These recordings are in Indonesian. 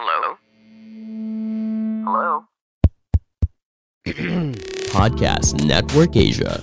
Hello? Hello? Podcast Network Asia.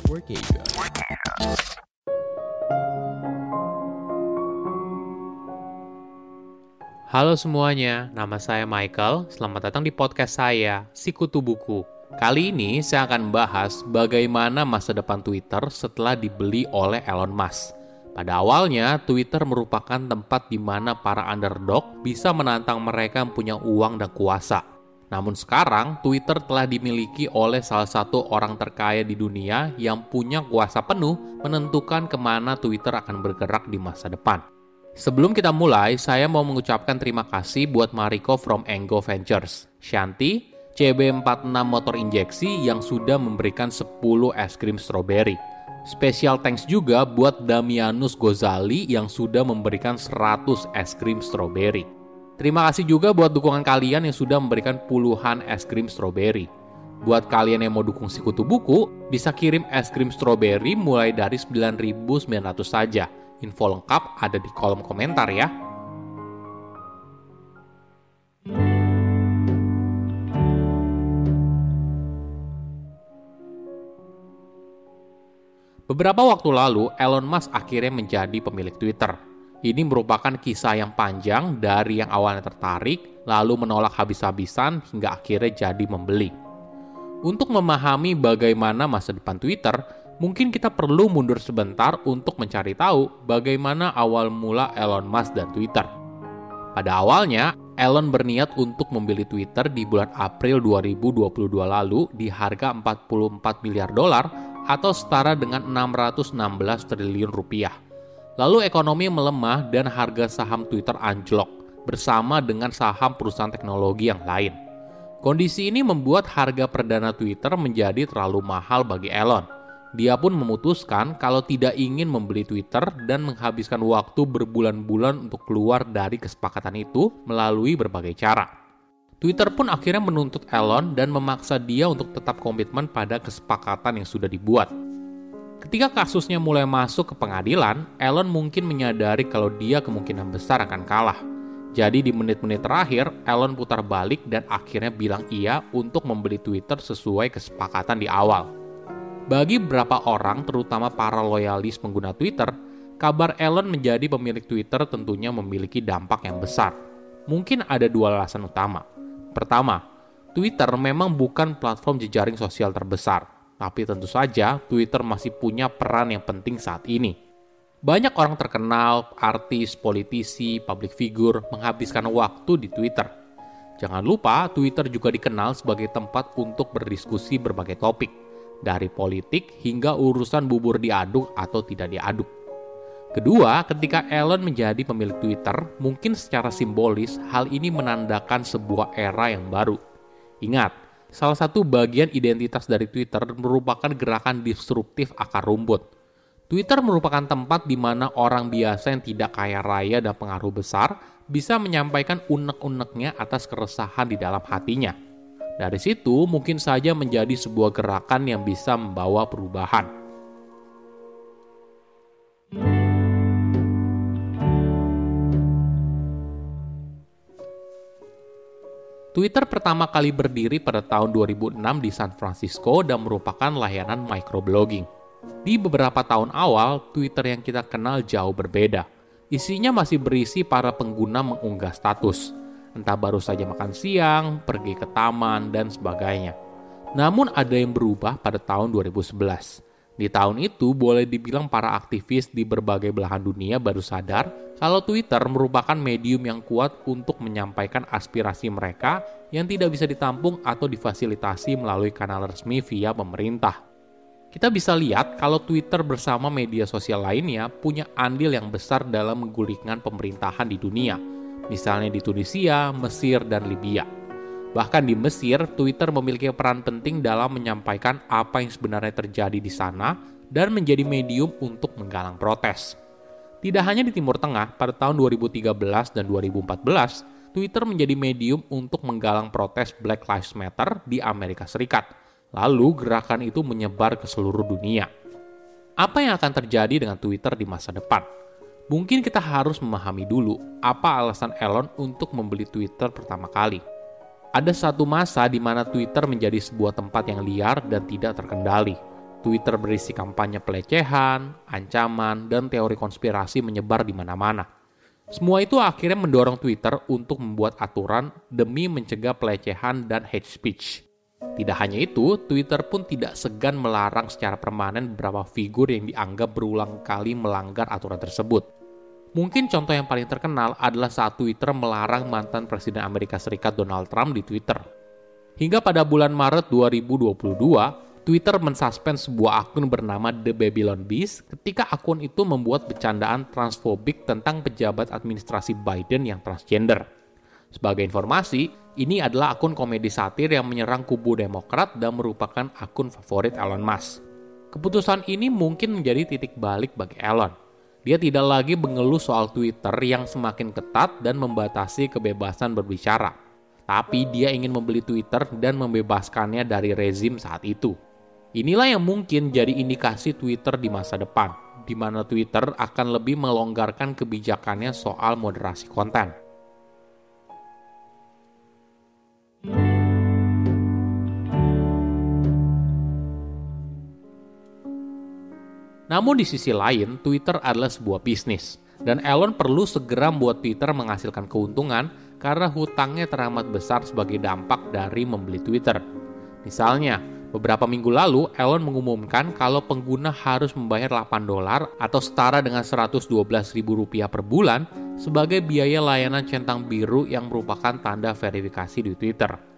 Halo semuanya, nama saya Michael. Selamat datang di podcast saya, Sikutu Buku. Kali ini saya akan membahas bagaimana masa depan Twitter setelah dibeli oleh Elon Musk. Pada awalnya, Twitter merupakan tempat di mana para underdog bisa menantang mereka yang punya uang dan kuasa. Namun sekarang, Twitter telah dimiliki oleh salah satu orang terkaya di dunia yang punya kuasa penuh menentukan ke mana Twitter akan bergerak di masa depan. Sebelum kita mulai, saya mau mengucapkan terima kasih buat Mariko from Enggo Ventures, Shanti, CB46 Motor Injeksi yang sudah memberikan 10 es krim strawberry. Special thanks juga buat Damianus Gozali yang sudah memberikan 100 es krim strawberry. Terima kasih juga buat dukungan kalian yang sudah memberikan puluhan es krim strawberry. Buat kalian yang mau dukung Sikutu Buku, bisa kirim es krim strawberry mulai dari 9.900 saja. Info lengkap ada di kolom komentar ya. Beberapa waktu lalu, Elon Musk akhirnya menjadi pemilik Twitter. Ini merupakan kisah yang panjang dari yang awalnya tertarik, lalu menolak habis-habisan hingga akhirnya jadi membeli. Untuk memahami bagaimana masa depan Twitter, mungkin kita perlu mundur sebentar untuk mencari tahu bagaimana awal mula Elon Musk dan Twitter. Pada awalnya, Elon berniat untuk membeli Twitter di bulan April 2022 lalu di harga 44 miliar dolar atau setara dengan 616 triliun rupiah. Lalu ekonomi melemah dan harga saham Twitter anjlok bersama dengan saham perusahaan teknologi yang lain. Kondisi ini membuat harga perdana Twitter menjadi terlalu mahal bagi Elon. Dia pun memutuskan kalau tidak ingin membeli Twitter dan menghabiskan waktu berbulan-bulan untuk keluar dari kesepakatan itu melalui berbagai cara. Twitter pun akhirnya menuntut Elon dan memaksa dia untuk tetap komitmen pada kesepakatan yang sudah dibuat. Ketika kasusnya mulai masuk ke pengadilan, Elon mungkin menyadari kalau dia kemungkinan besar akan kalah. Jadi di menit-menit terakhir, Elon putar balik dan akhirnya bilang iya untuk membeli Twitter sesuai kesepakatan di awal. Bagi beberapa orang, terutama para loyalis pengguna Twitter, kabar Elon menjadi pemilik Twitter tentunya memiliki dampak yang besar. Mungkin ada dua alasan utama. Pertama, Twitter memang bukan platform jejaring sosial terbesar, tapi tentu saja Twitter masih punya peran yang penting saat ini. Banyak orang terkenal, artis, politisi, public figure menghabiskan waktu di Twitter. Jangan lupa, Twitter juga dikenal sebagai tempat untuk berdiskusi berbagai topik, dari politik hingga urusan bubur diaduk atau tidak diaduk. Kedua, ketika Elon menjadi pemilik Twitter, mungkin secara simbolis hal ini menandakan sebuah era yang baru. Ingat, salah satu bagian identitas dari Twitter merupakan gerakan disruptif akar rumput. Twitter merupakan tempat di mana orang biasa yang tidak kaya raya dan pengaruh besar bisa menyampaikan unek-uneknya atas keresahan di dalam hatinya. Dari situ mungkin saja menjadi sebuah gerakan yang bisa membawa perubahan. Twitter pertama kali berdiri pada tahun 2006 di San Francisco dan merupakan layanan microblogging. Di beberapa tahun awal, Twitter yang kita kenal jauh berbeda. Isinya masih berisi para pengguna mengunggah status, entah baru saja makan siang, pergi ke taman, dan sebagainya. Namun ada yang berubah pada tahun 2011. Di tahun itu, boleh dibilang para aktivis di berbagai belahan dunia baru sadar kalau Twitter merupakan medium yang kuat untuk menyampaikan aspirasi mereka yang tidak bisa ditampung atau difasilitasi melalui kanal resmi via pemerintah. Kita bisa lihat kalau Twitter bersama media sosial lainnya punya andil yang besar dalam menggulingkan pemerintahan di dunia, misalnya di Tunisia, Mesir, dan Libya. Bahkan di Mesir, Twitter memiliki peran penting dalam menyampaikan apa yang sebenarnya terjadi di sana dan menjadi medium untuk menggalang protes. Tidak hanya di Timur Tengah, pada tahun 2013 dan 2014, Twitter menjadi medium untuk menggalang protes Black Lives Matter di Amerika Serikat. Lalu gerakan itu menyebar ke seluruh dunia. Apa yang akan terjadi dengan Twitter di masa depan? Mungkin kita harus memahami dulu apa alasan Elon untuk membeli Twitter pertama kali. Ada satu masa di mana Twitter menjadi sebuah tempat yang liar dan tidak terkendali. Twitter berisi kampanye pelecehan, ancaman, dan teori konspirasi menyebar di mana-mana. Semua itu akhirnya mendorong Twitter untuk membuat aturan demi mencegah pelecehan dan hate speech. Tidak hanya itu, Twitter pun tidak segan melarang secara permanen beberapa figur yang dianggap berulang kali melanggar aturan tersebut. Mungkin contoh yang paling terkenal adalah saat Twitter melarang mantan Presiden Amerika Serikat Donald Trump di Twitter. Hingga pada bulan Maret 2022, Twitter mensuspend sebuah akun bernama The Babylon Beast ketika akun itu membuat bercandaan transfobik tentang pejabat administrasi Biden yang transgender. Sebagai informasi, ini adalah akun komedi satir yang menyerang kubu Demokrat dan merupakan akun favorit Elon Musk. Keputusan ini mungkin menjadi titik balik bagi Elon dia tidak lagi mengeluh soal Twitter yang semakin ketat dan membatasi kebebasan berbicara. Tapi dia ingin membeli Twitter dan membebaskannya dari rezim saat itu. Inilah yang mungkin jadi indikasi Twitter di masa depan, di mana Twitter akan lebih melonggarkan kebijakannya soal moderasi konten. Namun di sisi lain, Twitter adalah sebuah bisnis, dan Elon perlu segera membuat Twitter menghasilkan keuntungan karena hutangnya teramat besar sebagai dampak dari membeli Twitter. Misalnya, beberapa minggu lalu Elon mengumumkan kalau pengguna harus membayar 8 dolar atau setara dengan 112 ribu rupiah per bulan sebagai biaya layanan centang biru yang merupakan tanda verifikasi di Twitter.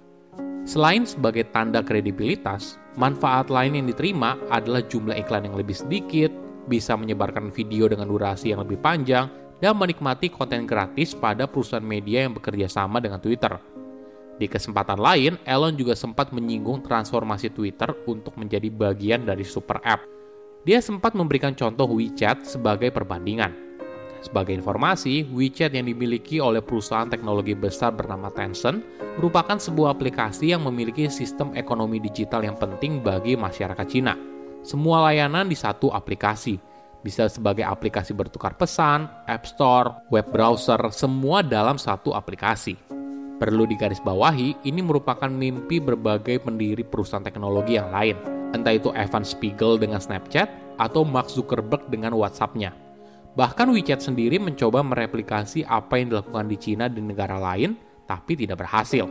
Selain sebagai tanda kredibilitas, manfaat lain yang diterima adalah jumlah iklan yang lebih sedikit, bisa menyebarkan video dengan durasi yang lebih panjang, dan menikmati konten gratis pada perusahaan media yang bekerja sama dengan Twitter. Di kesempatan lain, Elon juga sempat menyinggung transformasi Twitter untuk menjadi bagian dari super app. Dia sempat memberikan contoh WeChat sebagai perbandingan. Sebagai informasi, WeChat yang dimiliki oleh perusahaan teknologi besar bernama Tencent merupakan sebuah aplikasi yang memiliki sistem ekonomi digital yang penting bagi masyarakat Cina. Semua layanan di satu aplikasi, bisa sebagai aplikasi bertukar pesan, App Store, web browser, semua dalam satu aplikasi. Perlu digarisbawahi, ini merupakan mimpi berbagai pendiri perusahaan teknologi yang lain, entah itu Evan Spiegel dengan Snapchat atau Mark Zuckerberg dengan WhatsApp-nya. Bahkan WeChat sendiri mencoba mereplikasi apa yang dilakukan di Cina di negara lain, tapi tidak berhasil.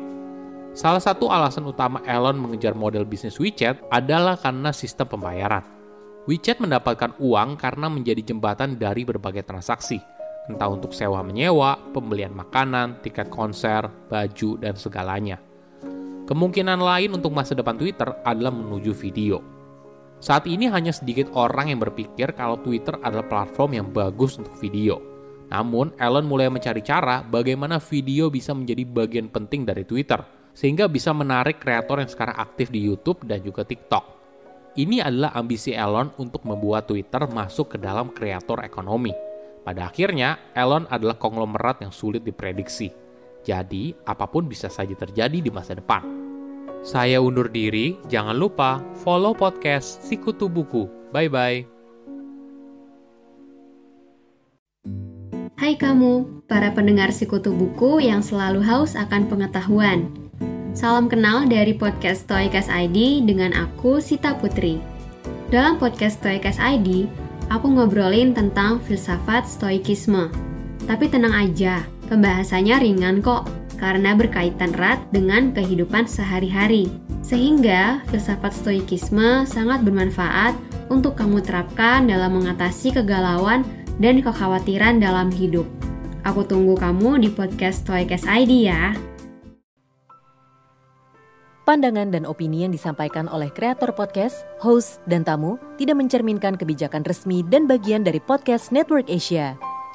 Salah satu alasan utama Elon mengejar model bisnis WeChat adalah karena sistem pembayaran. WeChat mendapatkan uang karena menjadi jembatan dari berbagai transaksi, entah untuk sewa menyewa, pembelian makanan, tiket konser, baju, dan segalanya. Kemungkinan lain untuk masa depan Twitter adalah menuju video. Saat ini hanya sedikit orang yang berpikir kalau Twitter adalah platform yang bagus untuk video. Namun, Elon mulai mencari cara bagaimana video bisa menjadi bagian penting dari Twitter, sehingga bisa menarik kreator yang sekarang aktif di YouTube dan juga TikTok. Ini adalah ambisi Elon untuk membuat Twitter masuk ke dalam kreator ekonomi. Pada akhirnya, Elon adalah konglomerat yang sulit diprediksi. Jadi, apa pun bisa saja terjadi di masa depan. Saya undur diri, jangan lupa follow podcast Sikutu Buku. Bye-bye. Hai kamu, para pendengar Sikutu Buku yang selalu haus akan pengetahuan. Salam kenal dari podcast Stoikas ID dengan aku, Sita Putri. Dalam podcast Stoikas ID, aku ngobrolin tentang filsafat stoikisme. Tapi tenang aja, pembahasannya ringan kok karena berkaitan erat dengan kehidupan sehari-hari. Sehingga filsafat stoikisme sangat bermanfaat untuk kamu terapkan dalam mengatasi kegalauan dan kekhawatiran dalam hidup. Aku tunggu kamu di podcast Stoikes ID ya. Pandangan dan opini yang disampaikan oleh kreator podcast, host, dan tamu tidak mencerminkan kebijakan resmi dan bagian dari podcast Network Asia.